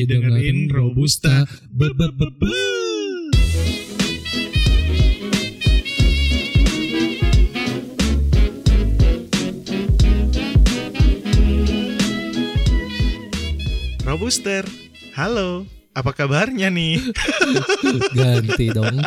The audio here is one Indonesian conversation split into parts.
lagi dengerin Robusta. Be -be -be -be. Robuster, halo, apa kabarnya nih? Ganti dong.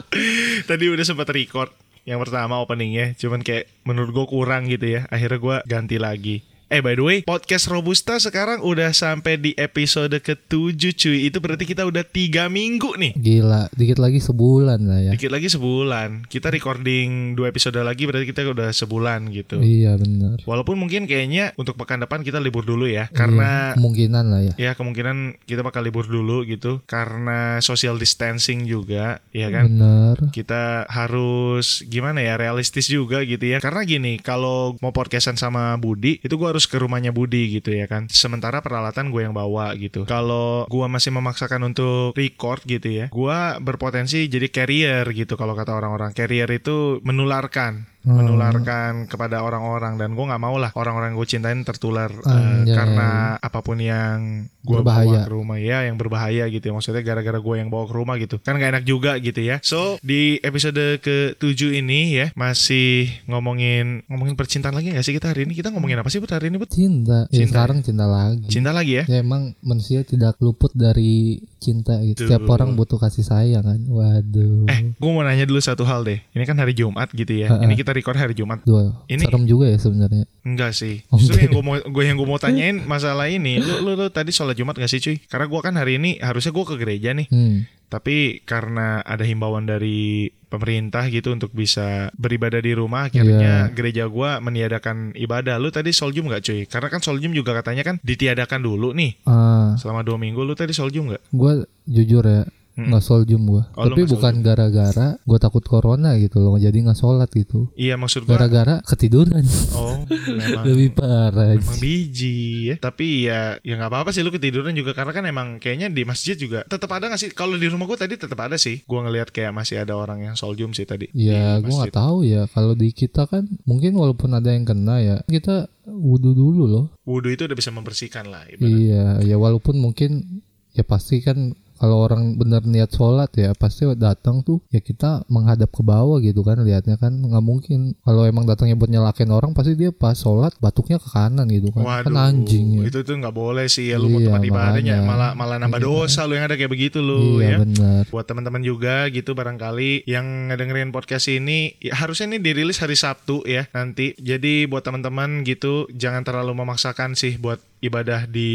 Tadi udah sempat record yang pertama openingnya, cuman kayak menurut gue kurang gitu ya. Akhirnya gue ganti lagi. Eh by the way, podcast Robusta sekarang udah sampai di episode ke-7 cuy. Itu berarti kita udah tiga minggu nih. Gila, dikit lagi sebulan lah ya. Dikit lagi sebulan. Kita recording dua episode lagi berarti kita udah sebulan gitu. Iya benar. Walaupun mungkin kayaknya untuk pekan depan kita libur dulu ya. Karena Iya, kemungkinan lah ya. ya kemungkinan kita bakal libur dulu gitu. Karena social distancing juga, ya kan? Bener. kita harus gimana ya realistis juga gitu ya karena gini kalau mau podcastan sama Budi itu gue harus ke rumahnya Budi gitu ya kan. Sementara peralatan gue yang bawa gitu. Kalau gue masih memaksakan untuk record gitu ya gue berpotensi jadi carrier gitu kalau kata orang-orang. Carrier itu menularkan Hmm. menularkan kepada orang-orang dan gue nggak mau lah orang-orang gue cintain tertular Anjay. karena apa pun yang gue bawa ke rumah ya yang berbahaya gitu ya maksudnya gara-gara gue yang bawa ke rumah gitu kan gak enak juga gitu ya so di episode ke-7 ini ya masih ngomongin ngomongin percintaan lagi gak sih kita hari ini kita ngomongin apa sih Bud hari ini Bud? Cinta. Ya Cinta. sekarang cinta lagi. cinta lagi ya Ya emang manusia tidak luput dari cinta gitu. Tuh. Setiap orang butuh kasih sayang kan. Waduh. eh gue mau nanya dulu satu hal deh ini kan hari Jumat gitu ya Ha-ha. ini kita record hari Jumat Dua. Ini- Serem juga ya sebenarnya. Enggak sih. Oh, Justru yang gue mau gue yang gue mau tanyain masalah ini. Lu, lu, lu tadi sholat Jumat gak sih cuy? Karena gue kan hari ini harusnya gue ke gereja nih. Hmm. Tapi karena ada himbauan dari pemerintah gitu untuk bisa beribadah di rumah, akhirnya Iya. gereja gue meniadakan ibadah. Lu tadi soljum gak cuy? Karena kan soljum juga katanya kan ditiadakan dulu nih Ah, selama dua minggu. Lu tadi soljum gak? gue jujur ya Hmm. nggak soljum gue. Oh, Tapi nggak bukan gara-gara gue takut corona gitu loh. Jadi nggak sholat gitu. Iya maksud gue. Gara-gara ketiduran. Oh, memang. Lebih parah. Emang biji ya Tapi ya Ya nggak apa-apa sih lu ketiduran juga Karena kan emang kayaknya di masjid juga Tetap ada gak sih Kalau di rumah gue tadi tetap ada sih Gue ngelihat kayak masih ada orang yang soljum sih tadi Ya, gue nggak tahu ya. Kalau di kita kan, mungkin walaupun ada yang kena ya, kita wudhu dulu loh. Wudhu itu udah bisa membersihkan lah ibarat. Iya, ya walaupun mungkin ya pasti kan kalau orang benar niat sholat ya pasti datang tuh ya kita menghadap ke bawah gitu kan lihatnya kan nggak mungkin. Kalau emang datangnya buat nyalakin orang pasti dia pas sholat batuknya ke kanan gitu kan. Waduh kan anjing ya. Itu tuh nggak boleh sih ya Lu mau Iya, tempat ibadahnya. Malah malah nambah Iya. dosa Lu yang ada kayak begitu lu ya. iya benar Buat teman-teman juga gitu barangkali Yang ngedengerin podcast ini ya Harusnya ini dirilis hari Sabtu ya Nanti. Jadi buat teman-teman gitu Jangan terlalu memaksakan sih Buat ibadah di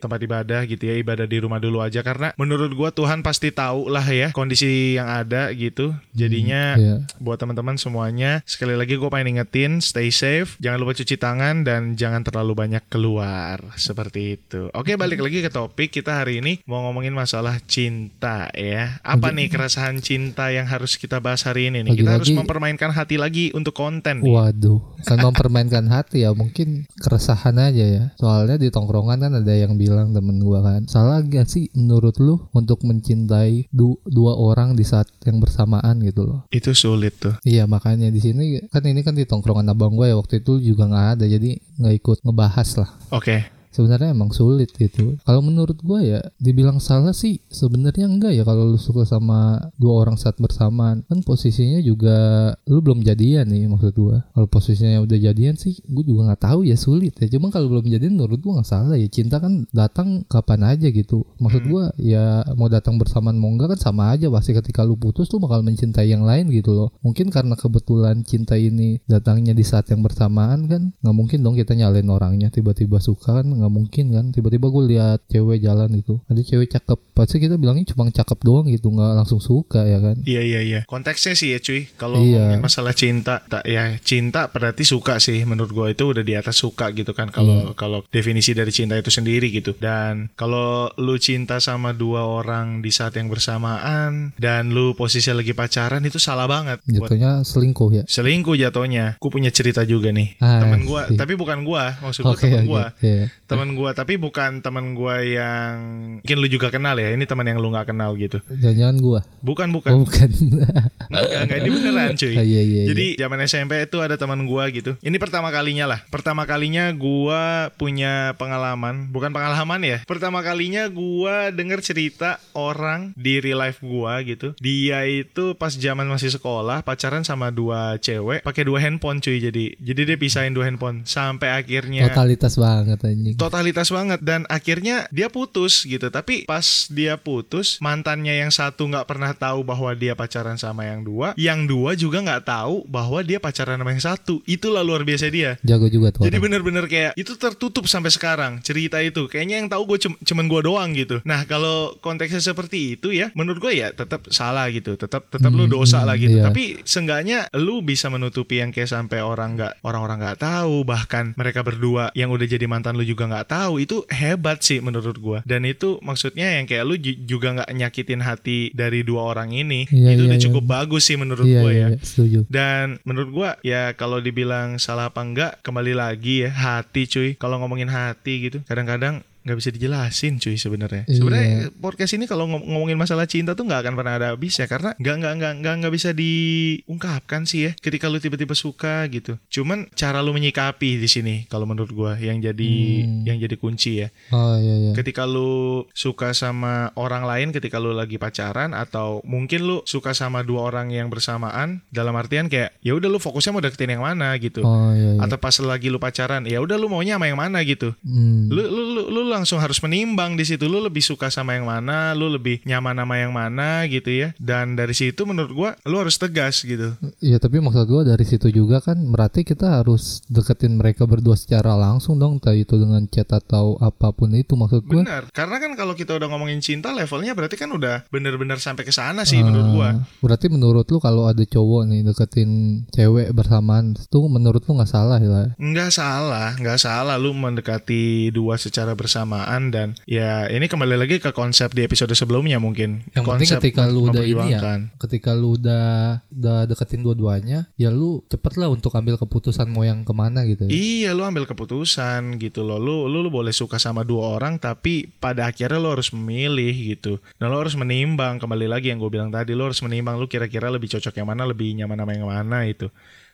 tempat ibadah gitu ya Ibadah di rumah dulu aja. Karena menurut gua Tuhan pasti tahu lah ya Kondisi yang ada gitu. Jadinya Iya. buat teman-teman semuanya sekali lagi gue pengen ingetin stay safe jangan lupa cuci tangan dan jangan terlalu banyak keluar. Seperti itu. Oke balik lagi ke topik kita hari ini. Mau ngomongin masalah cinta ya. Apa nih keresahan cinta yang harus kita bahas hari ini nih? Kita harus mempermainkan hati lagi untuk konten nih. Waduh, kan mempermainkan hati ya mungkin keresahan aja ya. Soalnya di tongkrongan kan ada yang bilang temen gua kan, salah gak sih menurut lu untuk mencintai du- dua orang di saat yang bersamaan gitu loh? itu sulit tuh Iya makanya di sini kan ini kan di tongkrongan abang gue ya waktu itu juga nggak ada jadi nggak ikut ngebahas lah. oke Sebenarnya emang sulit gitu. Kalau menurut gue ya dibilang salah sih sebenarnya enggak ya kalau lu suka sama dua orang saat bersamaan kan posisinya juga lu belum jadian nih maksud gue. Kalau posisinya udah jadian sih gue juga nggak tahu ya sulit ya. Cuma kalau belum jadian menurut gue nggak salah ya cinta kan datang kapan aja gitu. Maksud Hmm. gue ya mau datang bersamaan mau enggak kan sama aja pasti ketika lu putus tuh bakal mencintai yang lain gitu loh. Mungkin karena kebetulan cinta ini datangnya di saat yang bersamaan kan nggak mungkin dong kita nyalain orangnya tiba-tiba suka kan nggak mungkin kan tiba-tiba gue lihat cewek jalan itu ada cewek cakep pasti kita bilangnya cuma cakep doang gitu nggak langsung suka ya kan Iya iya iya. Konteksnya sih ya cuy. Kalau Iya. masalah cinta, tak ya cinta berarti suka sih. Menurut gue itu udah di atas suka gitu kan. Iya. Kalau kalau definisi dari cinta itu sendiri gitu. Dan kalau lu cinta sama dua orang di saat yang bersamaan dan lu posisi lagi pacaran itu salah banget. Buat jatuhnya selingkuh ya selingkuh jatuhnya. Gue punya cerita juga nih. Ah, Temen gue, sih. tapi bukan gue. Maksud gue oke temen oke gue. iya. Teman gua tapi bukan teman gua yang mungkin lu juga kenal ya ini teman yang lu nggak kenal gitu Jangan-jangan gua. bukan bukan Oh, bukan. Enggak, enggak, ini beneran cuy. Ah, iya, iya, Jadi zaman SMP itu ada teman gua gitu. Ini pertama kalinya lah. Pertama kalinya gua punya pengalaman, bukan pengalaman ya. Pertama kalinya gua denger cerita orang di real life gua gitu. Dia itu pas zaman masih sekolah pacaran sama dua cewek, pakai dua handphone cuy. Jadi jadi dia pisahin dua handphone sampai akhirnya Totalitas banget anjing. Totalitas banget. Dan akhirnya dia putus gitu. Tapi pas dia putus mantannya yang satu nggak pernah tahu bahwa dia pacaran sama yang dua yang dua juga nggak tahu bahwa dia pacaran sama yang satu. Itulah luar biasa dia. Jago juga tuh. jadi bener-bener kayak itu tertutup sampai sekarang cerita itu. Kayaknya yang tahu gue cuman gue doang gitu. Nah kalau konteksnya seperti itu ya menurut gue ya tetap salah gitu. Tetap tetap lu Hmm, dosa lah gitu. iya. tapi seenggaknya lu bisa menutupi yang kayak sampai orang nggak orang-orang nggak tahu. Bahkan mereka berdua yang udah jadi mantan lu juga nggak tahu itu hebat sih menurut gue dan itu maksudnya yang kayak lu ju- juga nggak nyakitin hati dari dua orang ini Iya, itu iya, udah iya. cukup bagus sih menurut Iya, gue iya, ya iya, setuju. dan menurut gua ya kalau dibilang salah apa enggak kembali lagi ya hati cuy. Kalau ngomongin hati gitu kadang-kadang nggak bisa dijelasin cuy sebenarnya. Iya. Sebenarnya podcast ini kalau ngom- ngomongin masalah cinta tuh nggak akan pernah ada habisnya karena nggak nggak nggak nggak nggak bisa diungkapkan sih ya ketika lu tiba-tiba suka gitu. Cuman cara lu menyikapi di sini kalau menurut gua yang jadi Hmm. yang jadi kunci ya Oh iya iya. ketika lu suka sama orang lain ketika lu lagi pacaran atau mungkin lu suka sama dua orang yang bersamaan dalam artian kayak ya udah lu fokusnya mau deketin yang mana gitu Oh iya iya. atau pas lagi lu pacaran ya udah lu maunya sama yang mana gitu Hmm. lu, lu lu lu langsung harus menimbang di situ. Lu lebih suka sama yang mana lu lebih nyaman sama yang mana gitu ya. Dan dari situ menurut gua lu harus tegas gitu. Iya tapi maksud gua dari situ juga kan berarti kita harus deketin mereka berdua secara langsung dong entah itu dengan chat atau apa pun itu maksud gua. benar. Karena kan kalau kita udah ngomongin cinta levelnya berarti kan udah bener-bener sampai ke sana sih menurut gua. Berarti menurut lu kalau ada cowok nih deketin cewek bersamaan itu menurut lu nggak salah ya? Nggak salah, nggak salah lu mendekati dua secara bersamaan dan ya ini kembali lagi ke konsep di episode sebelumnya mungkin. Yang penting konsep ketika lu udah ini ya, ketika lu udah udah deketin dua-duanya, ya lu cepet lah untuk ambil keputusan mau yang ke mana gitu. Ya. Iya, lu ambil keputusan gitu loh. Lu, lu lu boleh suka sama dua orang tapi pada akhirnya lu harus memilih gitu. Dan lu harus menimbang kembali lagi yang gue bilang tadi, lu harus menimbang lu kira-kira lebih cocok yang mana, lebih nyaman sama yang mana itu.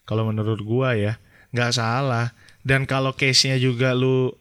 Kalau menurut gua ya, nggak salah. Dan kalau case-nya juga lu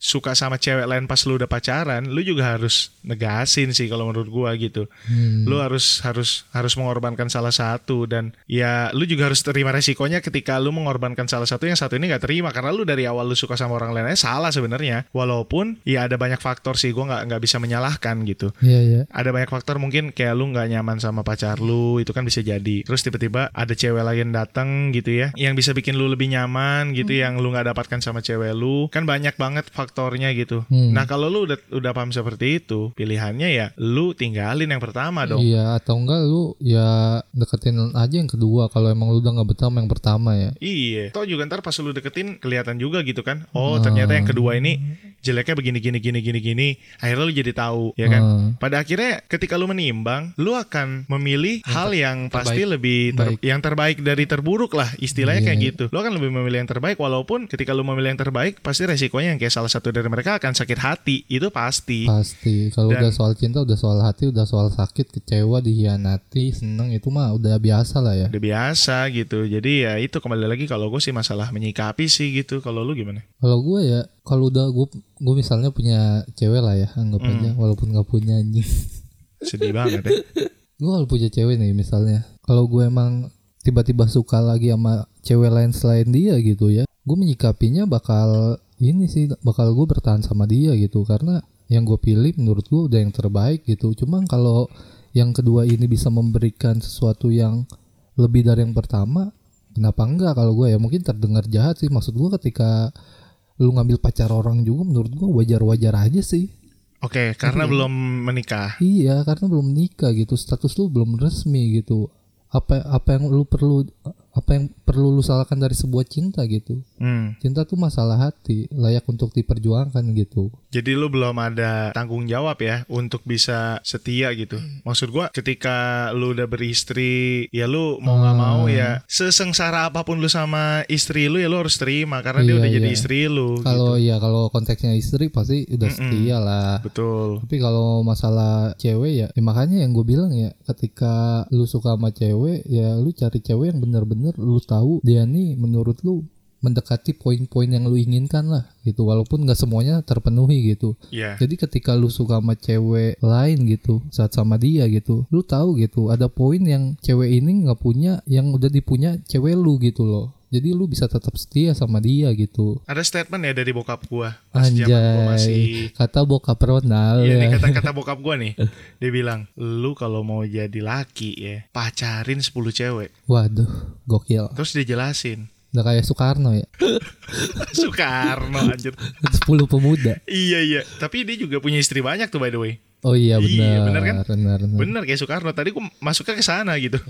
suka sama cewek lain pas lu udah pacaran, lu juga harus negasin sih kalau menurut gua gitu. Hmm. Lu harus harus harus mengorbankan salah satu dan ya lu juga harus terima resikonya ketika lu mengorbankan salah satu yang satu ini nggak terima karena lu dari awal lu suka sama orang lain aja salah sebenarnya. Walaupun ya ada banyak faktor sih gua nggak nggak bisa menyalahkan gitu. Iya iya. Ada banyak faktor mungkin kayak lu nggak nyaman sama pacar lu itu kan bisa jadi. Terus tiba-tiba ada cewek lain datang gitu ya yang bisa bikin lu lebih nyaman gitu yang lu nggak dapatkan sama cewek lu. Kan banyak banget faktornya gitu. Hmm. Nah, kalau lu udah udah paham seperti itu, pilihannya ya lu tinggalin yang pertama dong. Iya atau enggak lu ya deketin aja yang kedua kalau emang lu udah nggak betah sama yang pertama ya. Iya. Toh juga ntar pas lu deketin kelihatan juga gitu kan. Oh, Ah. ternyata yang kedua ini jeleknya begini gini gini gini gini. Akhirnya lu jadi tahu, ya kan? Ah. Pada akhirnya ketika lu menimbang, lu akan memilih hal yang pasti lebih ter- Baik. yang terbaik dari terburuk lah, istilahnya Iya. kayak gitu. Lu akan lebih memilih yang terbaik walaupun ketika lu memilih yang terbaik pasti resikonya yang kayak salah satu dari mereka akan sakit hati. Itu pasti. Pasti kalau udah soal cinta udah soal hati udah soal sakit kecewa dihianati seneng itu mah udah biasa lah ya. Udah biasa gitu. Jadi ya itu kembali lagi kalau gue sih masalah menyikapi sih gitu. Kalau lu gimana? Kalau gue ya kalau udah gue gue misalnya punya cewek lah ya anggap aja walaupun nggak punya anjing. Sedih banget ya. gue kalau punya cewek nih misalnya. Kalau gue emang tiba-tiba suka lagi sama cewek lain selain dia gitu ya gue menyikapinya bakal ini sih bakal gue bertahan sama dia gitu. Karena yang gue pilih menurut gue udah yang terbaik gitu. Cuma kalau yang kedua ini bisa memberikan sesuatu yang lebih dari yang pertama kenapa enggak kalau gue ya? Mungkin terdengar jahat sih. Maksud gue ketika lu ngambil pacar orang juga menurut gue wajar-wajar aja sih Oke, karena belum menikah. Iya, karena belum nikah gitu. Status lu belum resmi gitu. Apa apa yang lu perlu apa yang perlu lu salahkan dari sebuah cinta gitu Hmm. cinta tuh masalah hati layak untuk diperjuangkan gitu Jadi lu belum ada tanggung jawab ya untuk bisa setia gitu. Maksud gua ketika lu udah beristri, ya lu mau nggak Ah. mau ya sesengsara apa pun lu sama istri lu ya lu harus terima karena dia Iya, udah jadi iya. istri lu. kalau gitu. ya kalau konteksnya istri pasti udah Mm-mm. setia lah Betul. Tapi kalau masalah cewek ya, ya makanya yang gue bilang ya, ketika lu suka sama cewek, ya lu cari cewek yang bener-bener lu tahu dia nih menurut lu mendekati poin-poin yang lu inginkan lah gitu, walaupun nggak semuanya terpenuhi gitu. Ya. Jadi ketika lu suka sama cewek lain gitu, saat sama dia gitu, lu tahu gitu, ada poin yang cewek ini nggak punya, yang udah dipunya cewek lu gitu loh. Jadi lu bisa tetap setia sama dia gitu. Ada statement ya dari bokap gua pas zaman gua masih Anjay, kata bokap Ronald Iya ya. nih kata-kata bokap gua nih. Dia bilang, "Lu kalau mau jadi laki ya, pacarin 10 cewek." Waduh, gokil. Terus dia jelasin, Udah kayak Soekarno ya. Soekarno anjir. 10 pemuda. Iya iya, tapi dia juga punya istri banyak tuh by the way. Oh iya Iya, benar. benar kan? Benar, benar. Kayak Soekarno. Tadi gue masuknya ke sana gitu.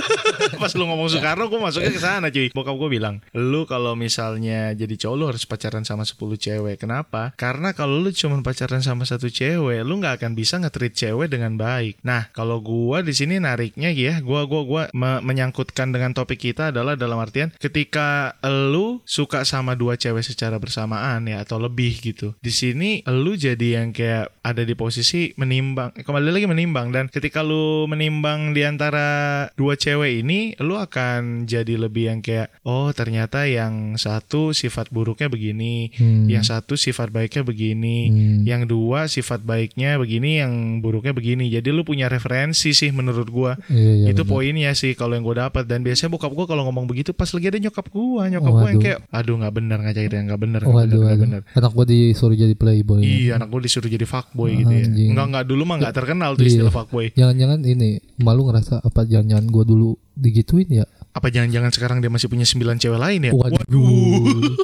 Pas lu ngomong Soekarno, gue masuknya ke sana cuy. Bokap gue bilang, lu kalau misalnya jadi cowok lu harus pacaran sama 10 cewek. Kenapa? Karena kalau lu cuma pacaran sama satu cewek, lu nggak akan bisa nge-treat cewek dengan baik. Nah, kalau gua di sini nariknya ya, gua gua gua me- menyangkutkan dengan topik kita adalah dalam artian ketika lu suka sama dua cewek secara bersamaan ya atau lebih gitu. Di sini lu jadi yang kayak ada di posisi menimbang kembali lagi menimbang dan ketika lu menimbang di antara dua cewek ini lu akan jadi lebih yang kayak oh ternyata yang satu sifat buruknya begini Hmm. yang satu sifat baiknya begini Hmm. yang dua sifat baiknya begini yang buruknya begini jadi lu punya referensi sih menurut gua Iya, iya, itu benar. poinnya sih kalau yang gue dapat dan biasanya bokap gue kalau ngomong begitu pas lagi ada nyokap gue nyokap gue yang Waduh. kayak aduh nggak bener ngajarin nggak bener nggak bener Waduh, nggak bener Anak gua disuruh jadi playboy. iya anak gue disuruh jadi fuckboy gitu ya. Nggak dulu mah nggak terkenal tuh Iya. istilah fuckboy Jangan-jangan ini malu ngerasa apa jangan-jangan gua dulu digituin ya? apa jangan-jangan sekarang dia masih punya sembilan cewek lain ya Waduh.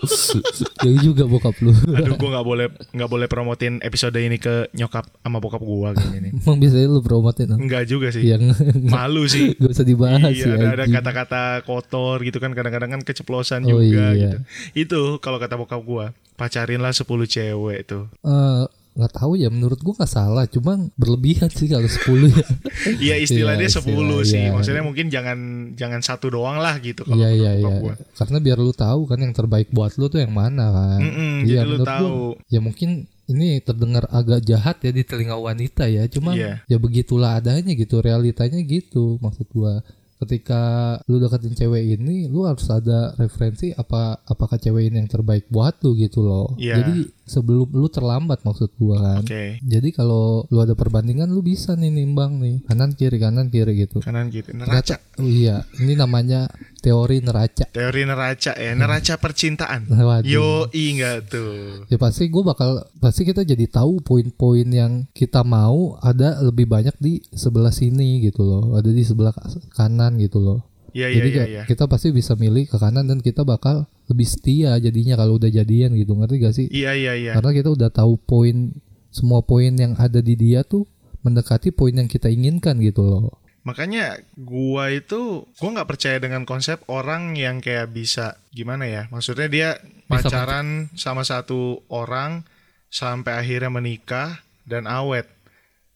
Jauh juga bokap lu. aduh gue nggak boleh nggak boleh promotin episode ini ke nyokap sama bokap gue kayaknya nih Emang biasanya lu promotin ah? Enggak juga sih yang malu sih gak usah dibahas iya, ya. ada, ada kata-kata kotor gitu kan kadang-kadang kan keceplosan Oh, juga iya. gitu. Itu kalau kata bokap gua, pacarinlah 10 cewek tuh. Eh, nggak tahu ya menurut gua nggak salah cuma berlebihan sih kalau 10 ya Iya istilahnya Iya, 10 istilah, sih. iya. Maksudnya mungkin jangan jangan satu doang lah gitu kalau iya iya bokap iya gua. karena biar lu tahu kan yang terbaik buat lu tuh yang mana kan Mm-mm, Iya, jadi lu tahu. gua, ya mungkin ini terdengar agak jahat ya di telinga wanita ya cuma Iya. ya begitulah adanya gitu realitanya gitu maksud gua ketika lu deketin cewek ini lu harus ada referensi apa apakah cewek ini yang terbaik buat lu gitu loh Iya. jadi sebelum lu terlambat maksud gua kan Oke. jadi kalau lu ada perbandingan lu bisa nih nimbang nih kanan kiri kanan kiri gitu Kanan gitu. Neraca. oh iya ini namanya teori neraca Teori neraca ya. Neraca percintaan. Waduh. Yo, enggak tuh. ya pasti gue bakal pasti kita jadi tahu poin-poin yang kita mau ada lebih banyak di sebelah sini gitu loh ada di sebelah kanan gitu loh Iya iya jadi iya kayak iya. kita pasti bisa milih ke kanan dan kita bakal lebih setia jadinya kalau udah jadian gitu ngerti gak sih Iya iya iya. karena kita udah tahu poin semua poin yang ada di dia tuh mendekati poin yang kita inginkan gitu loh Makanya gua itu gua nggak percaya dengan konsep orang yang kayak bisa gimana ya? Maksudnya dia Bisa pacaran sama satu orang sampai akhirnya menikah dan awet.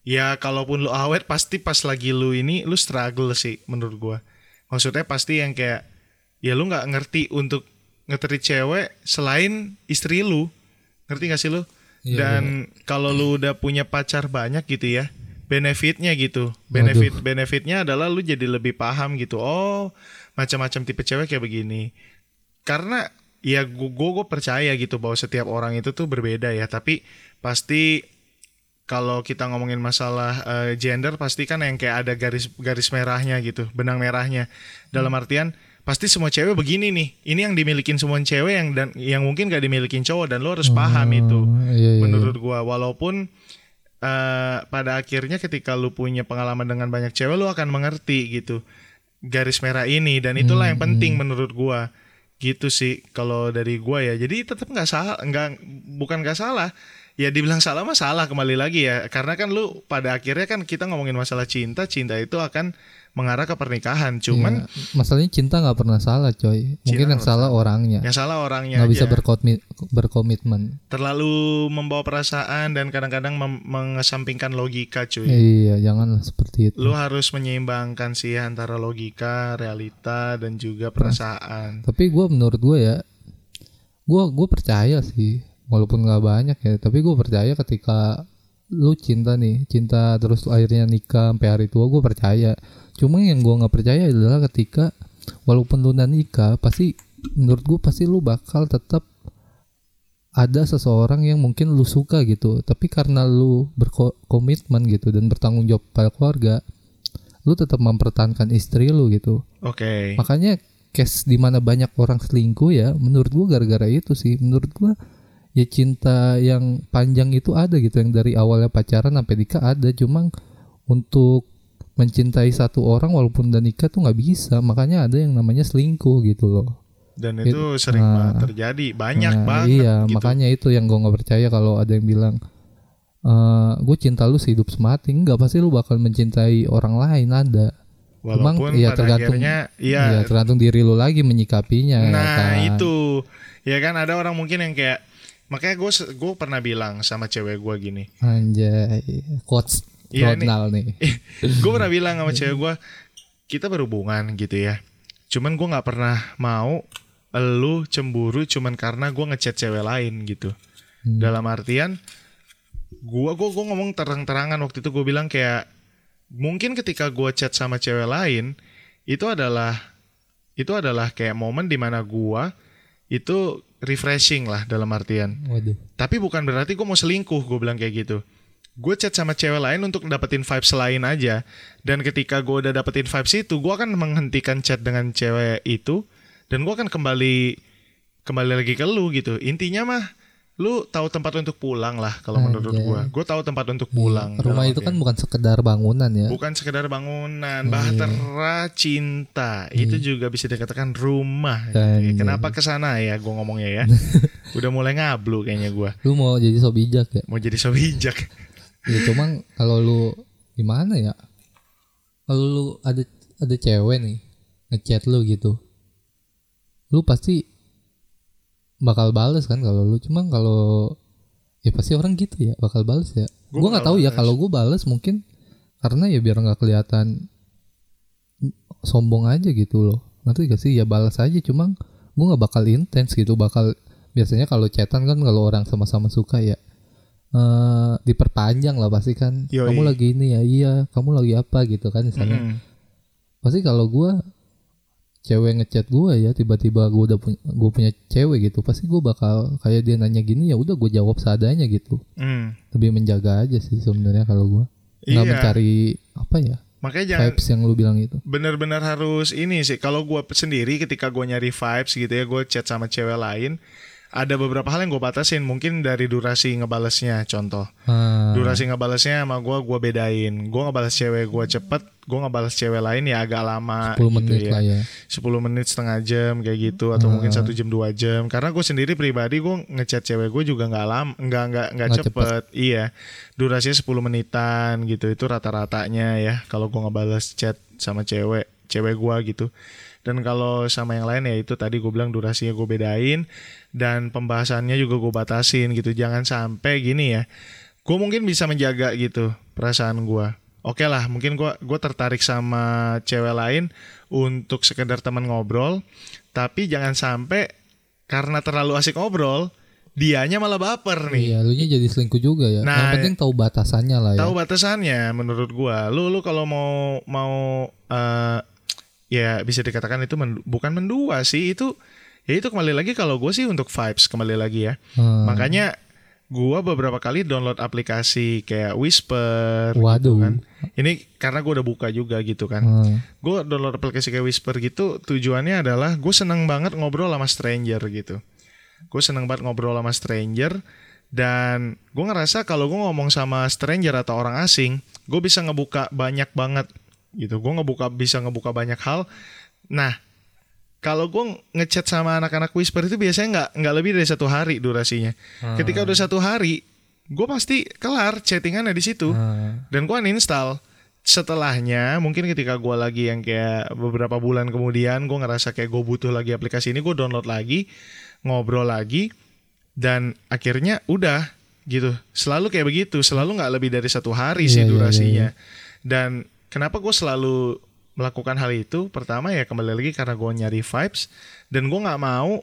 Ya kalaupun lu awet pasti pas lagi lu ini lu struggle sih menurut gua. Maksudnya pasti yang kayak ya lu nggak ngerti untuk ngetrit cewek selain istri lu. Ngerti gak sih lu? Iya, Dan kalau lu udah punya pacar banyak gitu ya, benefitnya gitu. Benefit benefitnya adalah lu jadi lebih paham gitu. Oh, macam-macam tipe cewek kayak begini. Karena ya gue gue percaya gitu bahwa setiap orang itu tuh berbeda ya. Tapi pasti kalau kita ngomongin masalah eh, gender pasti kan yang kayak ada garis garis merahnya gitu, benang merahnya. Dalam artian pasti semua cewek begini nih. Ini yang dimilikin semua cewek yang dan yang mungkin gak dimilikin cowok dan lo harus paham itu Oh, iya, iya, menurut gua walaupun eh, pada akhirnya ketika lu punya pengalaman dengan banyak cewek lu akan mengerti gitu garis merah ini. Dan itulah yang penting menurut gua. Gitu sih kalau dari gua ya. Jadi tetap nggak salah nggak bukan nggak salah. Ya dibilang salah mah salah kembali lagi ya. Karena kan lu pada akhirnya kan kita ngomongin masalah cinta cinta itu akan mengarah ke pernikahan cuman Iya, masalahnya cinta nggak pernah salah coy. Mungkin yang salah orangnya. Yang salah orangnya nggak bisa aja. berkomitmen. Terlalu membawa perasaan dan kadang-kadang mengesampingkan logika cuy. Iya janganlah seperti itu. Lu harus menyeimbangkan sih antara logika realita dan juga perasaan. tapi gue menurut gue ya gue gue percaya sih walaupun nggak banyak ya tapi gue percaya ketika lu cinta nih cinta terus akhirnya nikah sampai hari tua gue percaya. Cuma yang gue nggak percaya adalah ketika walaupun lu udah nikah pasti menurut gue pasti lu bakal tetap ada seseorang yang mungkin lu suka gitu. Tapi karena lu berkomitmen gitu dan bertanggung jawab pada keluarga lu tetap mempertahankan istri lu gitu. Oke. Makanya case di mana banyak orang selingkuh ya, menurut gua gara-gara itu sih. Menurut gua ya cinta yang panjang itu ada gitu yang dari awalnya pacaran sampai nikah ada, cuma untuk mencintai satu orang walaupun udah nikah tuh nggak bisa. Makanya ada yang namanya selingkuh gitu loh. dan itu sering Nah. banget terjadi banyak Nah, banget Iya, gitu. makanya itu yang gua nggak percaya kalau ada yang bilang eh gue cinta lu sehidup semati enggak pasti lu bakal mencintai orang lain ada walaupun Emang, iya, pada tergantung- akhirnya iya ya tergantung diri lu lagi menyikapinya ya Nah kan? itu ya kan ada orang mungkin yang kayak makanya gue gue pernah bilang sama cewek gue gini Anjay, quotes Iya, Ronald nih. gue pernah bilang sama cewek gue kita berhubungan gitu ya cuman gue nggak pernah mau lu cemburu cuman karena gue ngechat cewek lain gitu Hmm. dalam artian gue gue gue ngomong terang-terangan waktu itu gue bilang kayak mungkin ketika gue chat sama cewek lain itu adalah itu adalah kayak momen di mana gue itu refreshing lah dalam artian. Waduh. tapi bukan berarti gue mau selingkuh gue bilang kayak gitu. Gue chat sama cewek lain untuk dapetin vibes lain aja. Dan ketika gue udah dapetin vibes itu gue akan menghentikan chat dengan cewek itu. Dan gue akan kembali kembali lagi ke lu gitu. Intinya mah lu tahu tempat untuk pulang lah kalau menurut gue gue tahu tempat untuk pulang Rumah itu kan bukan sekedar bangunan ya. bukan sekedar bangunan Iya. bahtera cinta itu juga bisa dikatakan rumah gitu. Anjay. kenapa ke sana ya gue ngomongnya ya udah mulai ngablu kayaknya gue Lu mau jadi so bijak ya? mau jadi so bijak Ya cuma kalau lu gimana ya? Kalau lu ada ada cewek nih ngechat lu gitu. Lu pasti bakal bales kan kalau lu cuma kalau ya pasti orang gitu ya bakal bales ya. Gua Gua nggak tahu ya kalau gua bales mungkin karena ya biar nggak kelihatan sombong aja gitu loh. Nanti gak sih ya balas aja cuma gua nggak bakal intens gitu bakal biasanya kalau chatan kan kalau orang sama-sama suka ya eh diperpanjang lah pasti kan Yoi. kamu lagi ini ya iya kamu lagi apa gitu kan misalnya Mm-mm. pasti kalau gua cewek ngechat gua ya tiba-tiba gua udah punya gua punya cewek gitu pasti gua bakal kayak dia nanya gini ya udah gua jawab seadanya gitu Mm. lebih menjaga aja sih sebenarnya kalau gua nggak Iya. mencari apa ya Makanya jangan vibes yang lu bilang itu benar-benar harus ini sih. Kalau gue sendiri ketika gue nyari vibes gitu ya, gue chat sama cewek lain. Ada beberapa hal yang gue batasin. Mungkin dari durasi ngebalesnya. Contoh, Ah, durasi ngebalesnya sama gue gue bedain. Gue ngebales cewek gue cepet, gue ngebales cewek lain ya agak lama 10 gitu menit ya. lah ya. 10 menit setengah jam kayak gitu. Atau mungkin satu jam dua jam. Karena gue sendiri pribadi gue ngechat cewek gue juga nggak lama nggak nggak nggak Nggak cepet. iya. Durasinya 10 menitan gitu. Itu rata-ratanya ya. Kalau gue ngebales chat sama cewek cewek gue gitu dan kalau sama yang lain ya itu tadi gue bilang durasinya gue bedain dan pembahasannya juga gue batasin gitu. Jangan sampai gini ya gue mungkin bisa menjaga gitu perasaan gue oke lah mungkin gue gue tertarik sama cewek lain untuk sekedar teman ngobrol tapi jangan sampai karena terlalu asik ngobrol dianya malah baper nih. Iya lu nya jadi selingkuh juga ya. Nah, yang penting tahu batasannya lah ya. Tahu batasannya menurut gua. Lu lu kalau mau mau eh, ya bisa dikatakan itu men- bukan mendua sih itu ya itu kembali lagi kalau gue sih untuk vibes kembali lagi ya. Hmm. makanya gua beberapa kali download aplikasi kayak Whisper gitu waduh. kan. Ini karena gue udah buka juga gitu kan. Hmm. gue download aplikasi kayak Whisper gitu tujuannya adalah gue seneng banget ngobrol sama stranger gitu. Gue seneng banget ngobrol sama stranger dan gue ngerasa kalau gue ngomong sama stranger atau orang asing gue bisa ngebuka banyak banget gitu. Gue ngebuka bisa ngebuka banyak hal. Nah kalau gue ngechat sama anak-anak whisper itu biasanya nggak nggak lebih dari satu hari durasinya. Ketika udah satu hari gue pasti kelar chattingannya di situ. Nah, dan gue uninstall. Setelahnya mungkin ketika gue lagi yang kayak beberapa bulan kemudian gue ngerasa kayak gue butuh lagi aplikasi ini gue download lagi ngobrol lagi dan akhirnya udah gitu. Selalu kayak begitu. Selalu nggak lebih dari satu hari sih Iya, iya, durasinya. dan kenapa gue selalu melakukan hal itu? Pertama ya kembali lagi karena gue nyari vibes dan gue nggak mau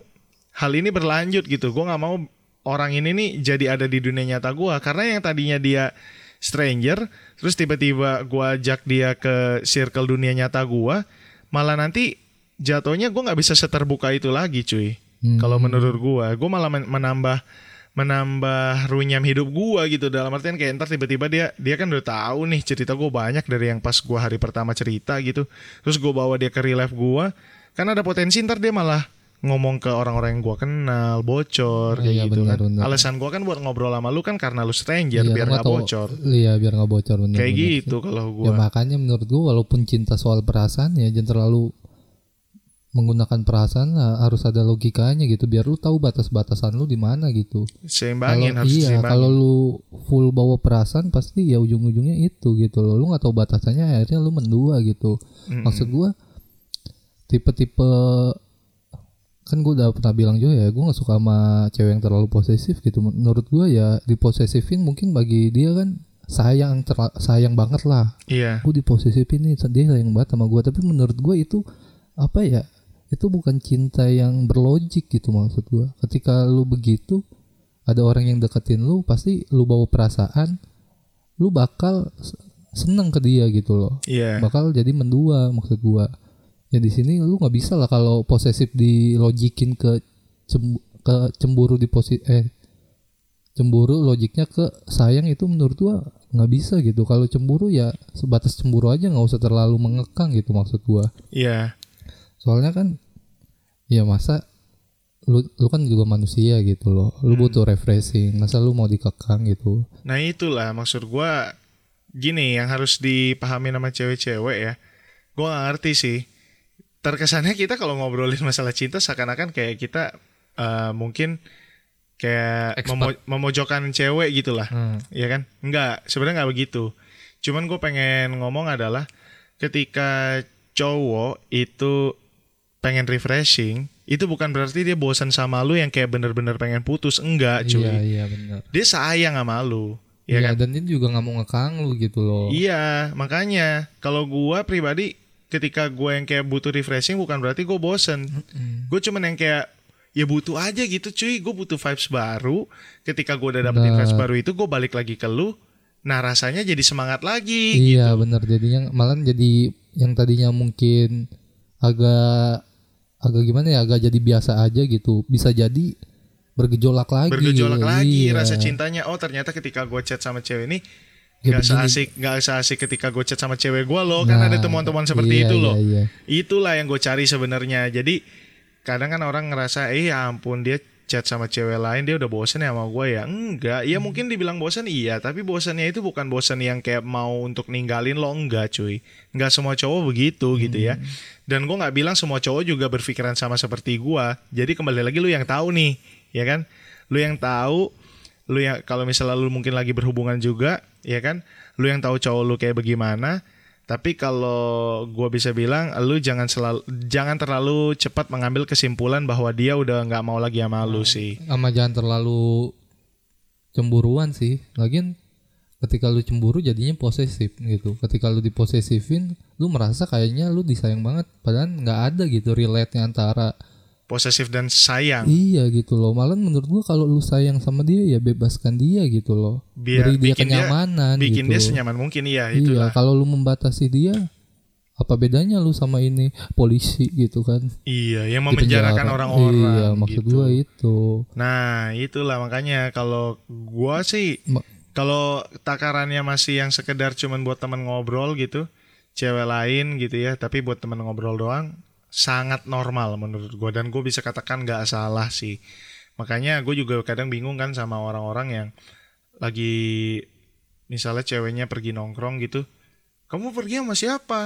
hal ini berlanjut gitu. Gue nggak mau orang ini nih jadi ada di dunia nyata gue karena yang tadinya dia stranger terus tiba-tiba gue ajak dia ke circle dunia nyata gue malah nanti jatuhnya gue nggak bisa seterbuka itu lagi cuy. Hmm. kalau menurut gue gue malah men- menambah menambah runyam hidup gua gitu. Dalam artian kayak ntar tiba-tiba dia dia kan udah tahu nih cerita gue banyak dari yang pas gua hari pertama cerita gitu. Terus gue bawa dia ke real life gua kan ada potensi ntar dia malah ngomong ke orang-orang yang gua kenal bocor kayak Iya, gitu benar, kan. benar. alasan gua kan buat ngobrol sama lu kan karena lu stranger iya, biar nggak bocor. Iya biar nggak bocor bener, kayak bener gitu kalau Ya gua. makanya menurut gua walaupun cinta soal perasaan ya jangan terlalu menggunakan perasaan lah, harus ada logikanya gitu biar lu tahu batas-batasan lu di mana gitu. seimbangin Kalau harus iya, kalau lu full bawa perasaan pasti ya ujung-ujungnya itu gitu loh. Lu nggak tahu batasannya akhirnya lu mendua gitu. Mm-mm. Maksud gua tipe-tipe kan gue udah pernah bilang juga ya gue nggak suka sama cewek yang terlalu posesif gitu menurut gua ya diposesifin mungkin bagi dia kan sayang terla- sayang banget lah iya gue diposesifin nih dia sayang banget sama gue tapi menurut gue itu apa ya itu bukan cinta yang berlogik gitu maksud gue ketika lu begitu ada orang yang deketin lu pasti lu bawa perasaan lu bakal seneng ke dia gitu loh. Iya. Bakal jadi mendua maksud gua. Ya di sini lu nggak bisa lah kalau posesif dilogikin ke ke cemburu di posi eh cemburu logiknya ke sayang itu menurut gua nggak bisa gitu. Kalau cemburu ya sebatas cemburu aja nggak usah terlalu mengekang gitu maksud gua. Iya soalnya kan ya masa lu lu kan juga manusia gitu loh lu butuh refreshing masa lu mau dikekang gitu Nah itulah maksud gua gini yang harus dipahami nama cewek-cewek ya. Gua gak ngerti sih. Terkesannya kita kalau ngobrolin masalah cinta seakan-akan kayak kita eh, mungkin kayak Expert. memo- memojokkan cewek gitu lah. Hmm. ya kan? Enggak, sebenarnya nggak begitu. Cuman gue pengen ngomong adalah ketika cowok itu pengen refreshing, itu bukan berarti dia bosan sama lu yang kayak bener-bener pengen putus. Enggak, cuy. iya iya benar Dia sayang sama lu. Ya Iya kan? dan dia juga nggak mau ngekang lu gitu loh Iya, makanya kalau gua pribadi ketika gua yang kayak butuh refreshing bukan berarti gue bosen. Gue cuman yang kayak ya butuh aja gitu cuy. Gue butuh vibes baru. Ketika gue udah dapetin vibes baru itu gue balik lagi ke lu. Nah rasanya jadi semangat lagi. Iya gitu. benar jadinya malah jadi yang tadinya mungkin agak agak gimana ya agak jadi biasa aja gitu bisa jadi bergejolak lagi Bergejolak lagi Iya. rasa cintanya. Oh ternyata ketika gue chat sama cewek ini Ya, Gak seasik Gak seasik ketika gue chat sama cewek gue loh Kan Nah, ada temuan-temuan seperti iya, itu loh iya, iya. Itulah yang gue cari sebenarnya. Jadi kadang kan orang ngerasa, eh ya ampun dia chat sama cewek lain dia udah bosen ya sama gue ya. Enggak, ya mungkin dibilang bosen iya, tapi bosannya itu bukan bosan yang kayak mau untuk ninggalin lo enggak cuy. Enggak semua cowok begitu gitu ya. Dan gue nggak bilang semua cowok juga berpikiran sama seperti gue. Jadi kembali lagi lu yang tahu nih, ya kan? Lu yang tahu, lu yang kalau misalnya lu mungkin lagi berhubungan juga, ya kan? Lu yang tahu cowok lu kayak bagaimana. Tapi kalau gue bisa bilang, lu jangan selalu jangan terlalu cepat mengambil kesimpulan bahwa dia udah nggak mau lagi sama lu sih. sama jangan terlalu cemburuan sih lagian ketika lu cemburu jadinya posesif gitu ketika lu diposesifin lu merasa kayaknya lu disayang banget padahal nggak ada gitu relate nya antara Posesif dan sayang. Iya gitu loh. Malah menurut gua kalau lu sayang sama dia ya bebaskan dia gitu loh. Biar Beri dia bikin dia- kenyamanan Bikin gitu. dia senyaman mungkin iya iya, itulah. kalau lu membatasi dia apa bedanya lu sama ini polisi gitu kan? Iya, yang memenjarakan orang-orang. Iya, maksud gitu. gua itu. Nah, itulah makanya kalau gua sih Ma- kalau takarannya masih yang sekedar cuman buat teman ngobrol gitu, cewek lain gitu ya, tapi buat teman ngobrol doang sangat normal menurut gua dan gue bisa katakan nggak salah sih. Makanya gue juga kadang bingung kan sama orang-orang yang lagi misalnya ceweknya pergi nongkrong gitu, kamu pergi sama siapa?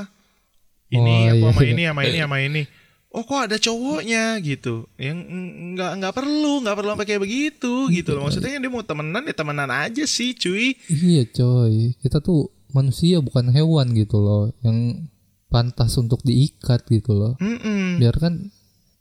Ini Oh, aku iya. sama ini sama ini sama ini. oh kok ada cowoknya gitu yang mm, nggak nggak perlu nggak perlu sampai kayak begitu gitu loh maksudnya dia mau temenan ya temenan aja sih cuy Iya coy, kita tuh manusia bukan hewan gitu loh yang pantas untuk diikat gitu loh. Mm-mm. Biarkan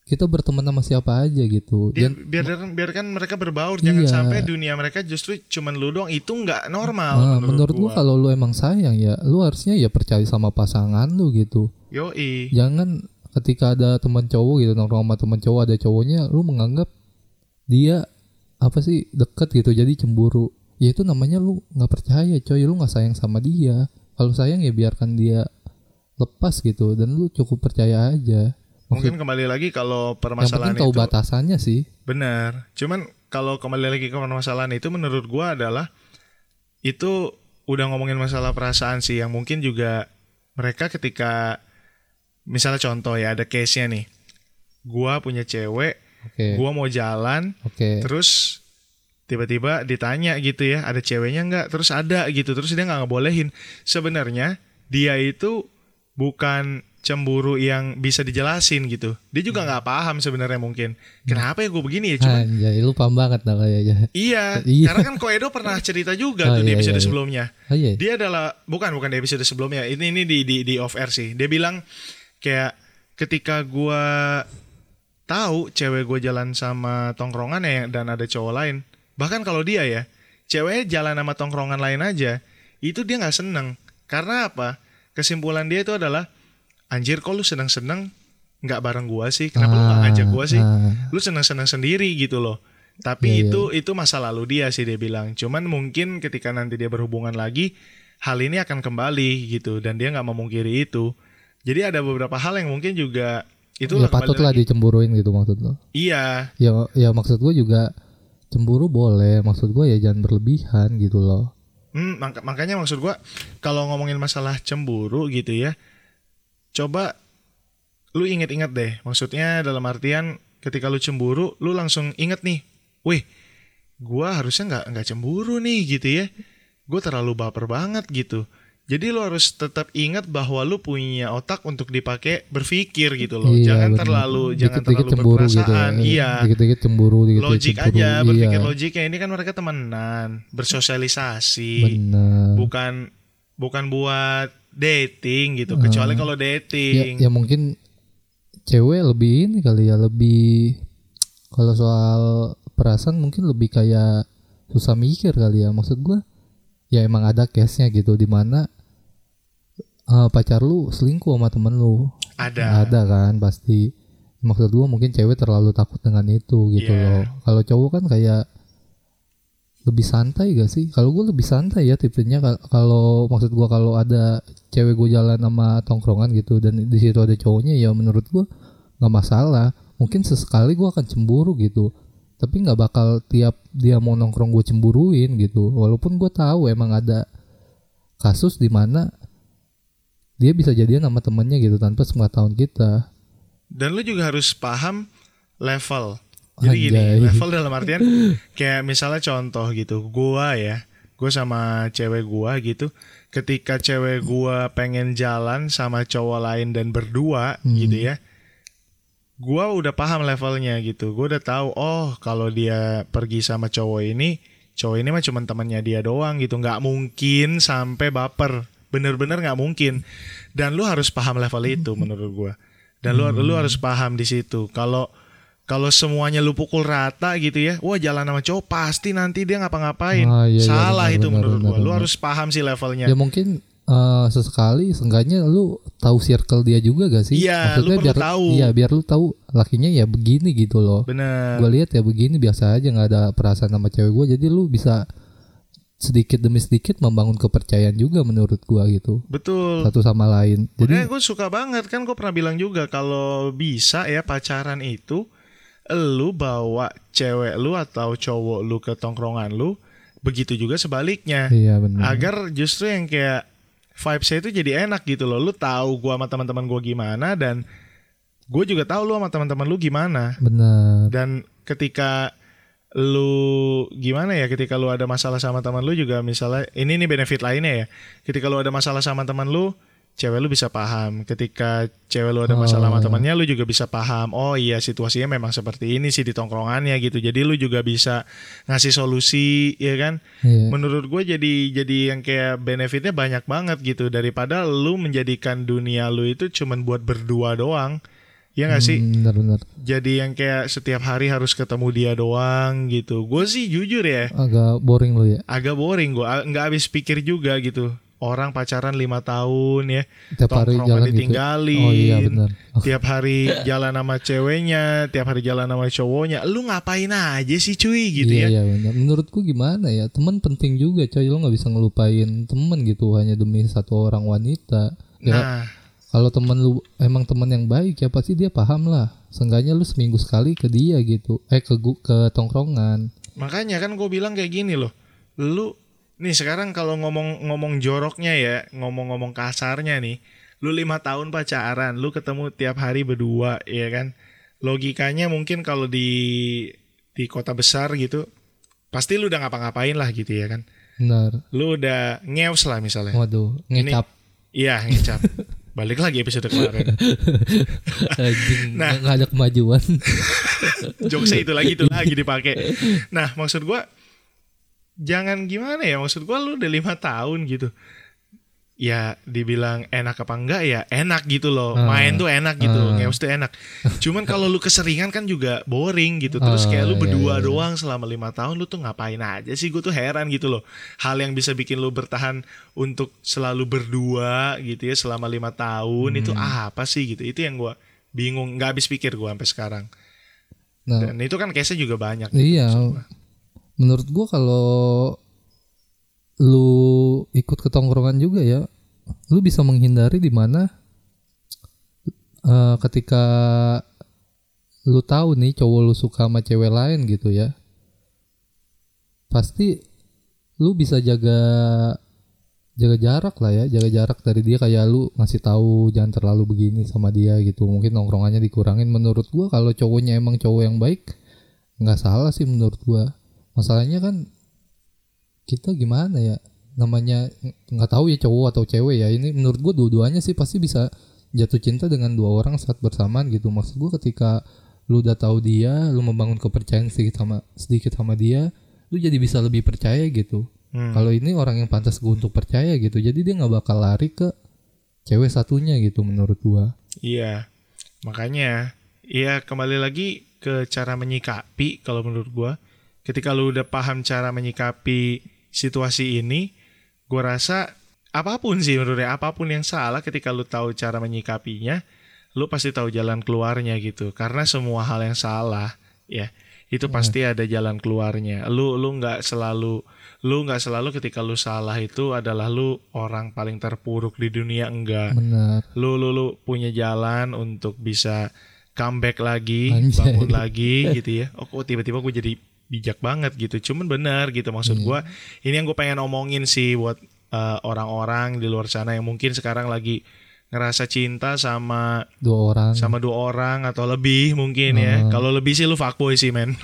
kita berteman sama siapa aja gitu. Dia, Dan biarkan biarkan mereka berbaur jangan Iya. sampai dunia mereka justru cuman lu doang itu nggak normal nah, menurut, menurut gua gua. kalau lu emang sayang ya, lu harusnya ya percaya sama pasangan lu gitu. Yoi. Jangan ketika ada teman cowok gitu nongkrong sama teman cowok ada cowoknya, lu menganggap dia apa sih deket gitu jadi cemburu. Ya itu namanya lu nggak percaya coy, lu nggak sayang sama dia. Kalau sayang ya biarkan dia lepas gitu dan lu cukup percaya aja. Mungkin kembali lagi kalau yang permasalahan penting tahu itu batasannya sih. benar. Cuman kalau kembali lagi ke permasalahan itu menurut gua adalah itu udah ngomongin masalah perasaan sih yang mungkin juga mereka ketika misalnya contoh ya ada case-nya nih. Gua punya cewek, Oke. gua mau jalan Oke. terus tiba-tiba ditanya gitu ya ada ceweknya nggak terus ada gitu terus dia nggak ngebolehin sebenarnya dia itu bukan cemburu yang bisa dijelasin gitu dia juga nggak paham sebenarnya mungkin kenapa ya gue begini ya cuma Anjay, lu paham banget lah kayaknya. iya Iya. karena kan Koedo pernah cerita juga Oh, tuh di iya, episode iya, iya. sebelumnya Oh iya. dia adalah bukan bukan di episode sebelumnya ini ini di di di off air sih dia bilang kayak ketika gua tahu cewek gue jalan sama tongkrongan ya dan ada cowok lain bahkan kalau dia ya ceweknya jalan sama tongkrongan lain aja itu dia nggak seneng karena apa kesimpulan dia itu adalah anjir kok lu seneng nggak bareng gua sih kenapa lu nggak ngajak gua sih Ah, lu seneng-seneng sendiri gitu loh. Tapi Iya, iya. itu itu masa lalu dia sih dia bilang. Cuman mungkin ketika nanti dia berhubungan lagi, hal ini akan kembali gitu dan dia nggak memungkiri itu. Jadi ada beberapa hal yang mungkin juga itu ya patut lah dicemburuin gitu maksud lo. Iya, Ya ya maksud gue juga cemburu boleh, maksud gue ya jangan berlebihan gitu loh. Hmm, maka- makanya maksud gua kalau ngomongin masalah cemburu gitu ya, coba lu inget-inget deh. Maksudnya dalam artian ketika lu cemburu, lu langsung inget nih, wih, gua harusnya nggak nggak cemburu nih gitu ya. Gue terlalu baper banget gitu. Jadi lu harus tetap ingat bahwa lu punya otak untuk dipakai berpikir gitu loh. Iya, jangan bener. terlalu jangan Dikit-dikit terlalu cemburu gitu. ya. Iya Dikit-dikit cemburu, dikit-dikit logik cemburu. aja berpikir iya. logiknya ini kan mereka temenan bersosialisasi Bener. bukan bukan buat dating gitu. Kecuali kalau Ya, dating. Ya mungkin cewek lebih ini kali ya lebih kalau soal perasaan mungkin lebih kayak susah mikir kali ya. Maksud gua ya emang ada case nya gitu di mana eh, pacar lu selingkuh sama temen lu. Ada. Ada kan pasti. Maksud gua mungkin cewek terlalu takut dengan itu gitu Iya. loh. Kalau cowok kan kayak lebih santai gak sih? Kalau gue lebih santai ya tipenya. Kal- kalau maksud gua kalau ada cewek gue jalan sama tongkrongan gitu dan di situ ada cowoknya ya menurut gua nggak masalah. Mungkin sesekali gua akan cemburu gitu. Tapi nggak bakal tiap dia mau nongkrong gue cemburuin gitu. Walaupun gue tahu emang ada kasus di mana dia bisa jadian sama temennya gitu tanpa sepengetahuan kita. Dan lu juga harus paham level jadi gini Anjay. level dalam artian kayak misalnya contoh gitu gua ya gue sama cewek gua gitu ketika cewek gua pengen jalan sama cowok lain dan berdua Hmm. gitu ya gua udah paham levelnya gitu. Gua udah tahu oh kalau dia pergi sama cowok ini cowok ini mah cuma temannya dia doang gitu. Nggak mungkin sampai baper. Bener-bener nggak mungkin. Dan lu harus paham level itu menurut gua. Dan lu lu harus paham di situ. Kalau kalau semuanya lu pukul rata gitu ya wah jalan sama cowok pasti nanti dia ngapa-ngapain. Ah, iya, iya, salah benar, itu benar, menurut benar, gua. Lu benar. harus paham sih levelnya. Ya mungkin eh, sesekali seenggaknya lu tahu circle dia juga gak sih? Iya, lu perlu biar tahu. iya biar lu tahu lakinya ya begini gitu loh. Bener gue lihat ya begini biasa aja nggak ada perasaan sama cewek gue jadi lu bisa sedikit demi sedikit membangun kepercayaan juga menurut gua gitu. Betul. Satu sama lain. Jadi gue suka banget kan gue pernah bilang juga kalau bisa ya pacaran itu lu bawa cewek lu atau cowok lu ke tongkrongan lu begitu juga sebaliknya. Iya benar. Agar justru yang kayak vibesnya itu jadi enak gitu loh. Lu tahu gua sama teman-teman gua gimana dan gue juga tahu lu sama teman-teman lu gimana. Benar. Dan ketika lu gimana ya ketika lu ada masalah sama teman lu juga misalnya ini nih benefit lainnya ya. Ketika lu ada masalah sama teman lu cewek lu bisa paham. Ketika cewek lu ada masalah Oh, sama iya. temannya, lu juga bisa paham. Oh iya situasinya memang seperti ini sih di tongkrongannya gitu. Jadi lu juga bisa ngasih solusi, ya kan? Iya. Menurut gue jadi jadi yang kayak benefitnya banyak banget gitu daripada lu menjadikan dunia lu itu cuman buat berdua doang. Ya nggak sih? Hmm, Benar-benar Jadi yang kayak setiap hari harus ketemu dia doang gitu. Gue sih jujur ya, agak boring lo ya. agak boring gue. Nggak habis pikir juga gitu. Orang pacaran lima tahun ya, Tiap hari jalan gitu. ditinggalin. Oh iya benar. Oh, Tiap hari jalan sama ceweknya, tiap hari jalan sama cowoknya. Lu ngapain aja sih cuy gitu iya, ya? Iya benar. Menurutku gimana ya? Teman penting juga coy. Lo nggak bisa ngelupain temen gitu hanya demi satu orang wanita. Ya, Nah, kalau temen lu emang temen yang baik ya pasti dia paham lah. Seenggaknya lu seminggu sekali ke dia gitu. Eh ke ke tongkrongan. Makanya kan gue bilang kayak gini loh. Lu nih sekarang kalau ngomong-ngomong joroknya ya, ngomong-ngomong kasarnya nih, lu lima tahun pacaran, lu ketemu tiap hari berdua, ya kan? Logikanya mungkin kalau di di kota besar gitu, pasti lu udah ngapa-ngapain lah gitu ya kan? Benar. Lu udah ngeus lah misalnya. Waduh, ngecap. Iya ngecap. Balik lagi episode kemarin. Nah. nggak ada kemajuan. Jokesnya itu lagi itu lagi dipakai. Nah maksud gua jangan gimana ya maksud gua lu udah lima tahun gitu. Ya dibilang enak apa enggak ya enak gitu loh. Ah. Main tuh enak gitu, Ah. ngeus tuh enak. Cuman kalau lu keseringan kan juga boring gitu. Terus Ah, kayak lu iya, berdua iya. doang selama lima tahun lu tuh ngapain aja sih? Gue tuh heran gitu loh. Hal yang bisa bikin lu bertahan untuk selalu berdua gitu ya selama lima tahun itu Hmm. apa sih gitu? Itu yang gua bingung, nggak habis pikir gua sampai sekarang. Nah, Dan itu kan case-nya juga banyak. Iya. maksud gua. Menurut gua kalau lu ikut ke tongkrongan juga ya, lu bisa menghindari di mana eh, ketika lu tahu nih cowok lu suka sama cewek lain gitu ya. Pasti lu bisa jaga jaga jarak lah ya, jaga jarak dari dia kayak lu ngasih tahu jangan terlalu begini sama dia gitu. Mungkin nongkrongannya dikurangin menurut gua kalau cowoknya emang cowok yang baik nggak salah sih menurut gua masalahnya kan kita gimana ya namanya nggak tahu ya cowok atau cewek ya ini menurut gua dua-duanya sih pasti bisa jatuh cinta dengan dua orang saat bersamaan gitu maksud gua ketika lu udah tahu dia lu membangun kepercayaan sedikit sama sedikit sama dia lu jadi bisa lebih percaya gitu Hmm. kalau ini orang yang pantas gue untuk percaya gitu jadi dia nggak bakal lari ke cewek satunya gitu menurut gua Iya. Makanya ya kembali lagi ke cara menyikapi kalau menurut gua. Ketika lu udah paham cara menyikapi situasi ini, gua rasa apa pun sih menurutnya apa pun yang salah ketika lu tahu cara menyikapinya, lu pasti tahu jalan keluarnya gitu. Karena semua hal yang salah ya itu pasti ada jalan keluarnya. Lu lu nggak selalu lu nggak selalu ketika lu salah itu adalah lu orang paling terpuruk di dunia enggak benar lu lu lu punya jalan untuk bisa comeback lagi, Anjay. bangun lagi gitu ya. Oh kok tiba-tiba gue jadi bijak banget gitu. Cuman benar gitu maksud gua. Ini yang gue pengen omongin sih buat eh, orang-orang di luar sana yang mungkin sekarang lagi ngerasa cinta sama dua orang sama dua orang atau lebih mungkin ya. Hmm. Kalau lebih sih lu fuckboy sih men.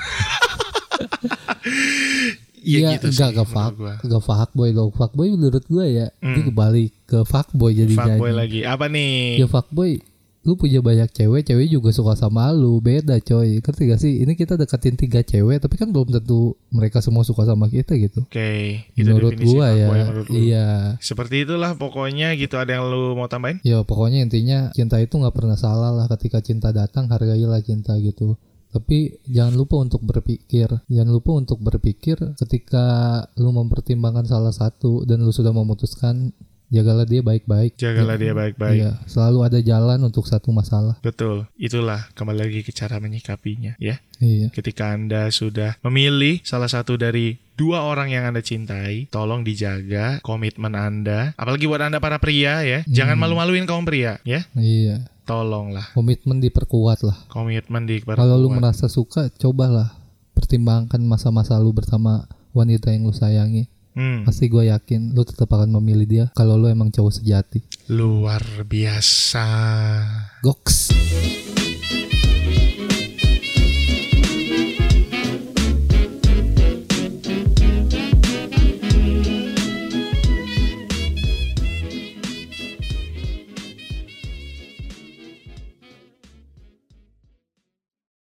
Iya, gitu enggak sih enggak menurut fuck, gua. enggak fuckboy dong. Fuckboy menurut gua ya, Hmm. kembali ke fuckboy jadi Fuckboy lagi. Apa nih? Ya fuckboy, lu punya banyak cewek, cewek juga suka sama lu, beda coy. Ngerti gak sih? Ini kita deketin tiga cewek, tapi kan belum tentu mereka semua suka sama kita gitu. Oke, itu menurut definisi gua ya, menurut lu. iya. Seperti itulah pokoknya gitu. Ada yang lu mau tambahin? Ya pokoknya intinya cinta itu nggak pernah salah lah ketika cinta datang hargailah cinta gitu. Tapi jangan lupa untuk berpikir, jangan lupa untuk berpikir ketika lu mempertimbangkan salah satu dan lu sudah memutuskan jagalah dia baik-baik. Jagalah dia baik-baik. Iya, selalu ada jalan untuk satu masalah. Betul, itulah kembali lagi ke cara menyikapinya ya. Iya. Ketika Anda sudah memilih salah satu dari dua orang yang Anda cintai, tolong dijaga komitmen Anda. Apalagi buat Anda para pria ya, jangan malu-maluin kaum pria ya. Iya. Tolonglah Komitmen diperkuat lah. komitmen di Kalau lu merasa suka, cobalah pertimbangkan masa-masa lu bersama wanita yang lu sayangi. Hmm, Pasti gue yakin lu tetap akan memilih dia kalau lu emang cowok sejati. luar biasa. Goks.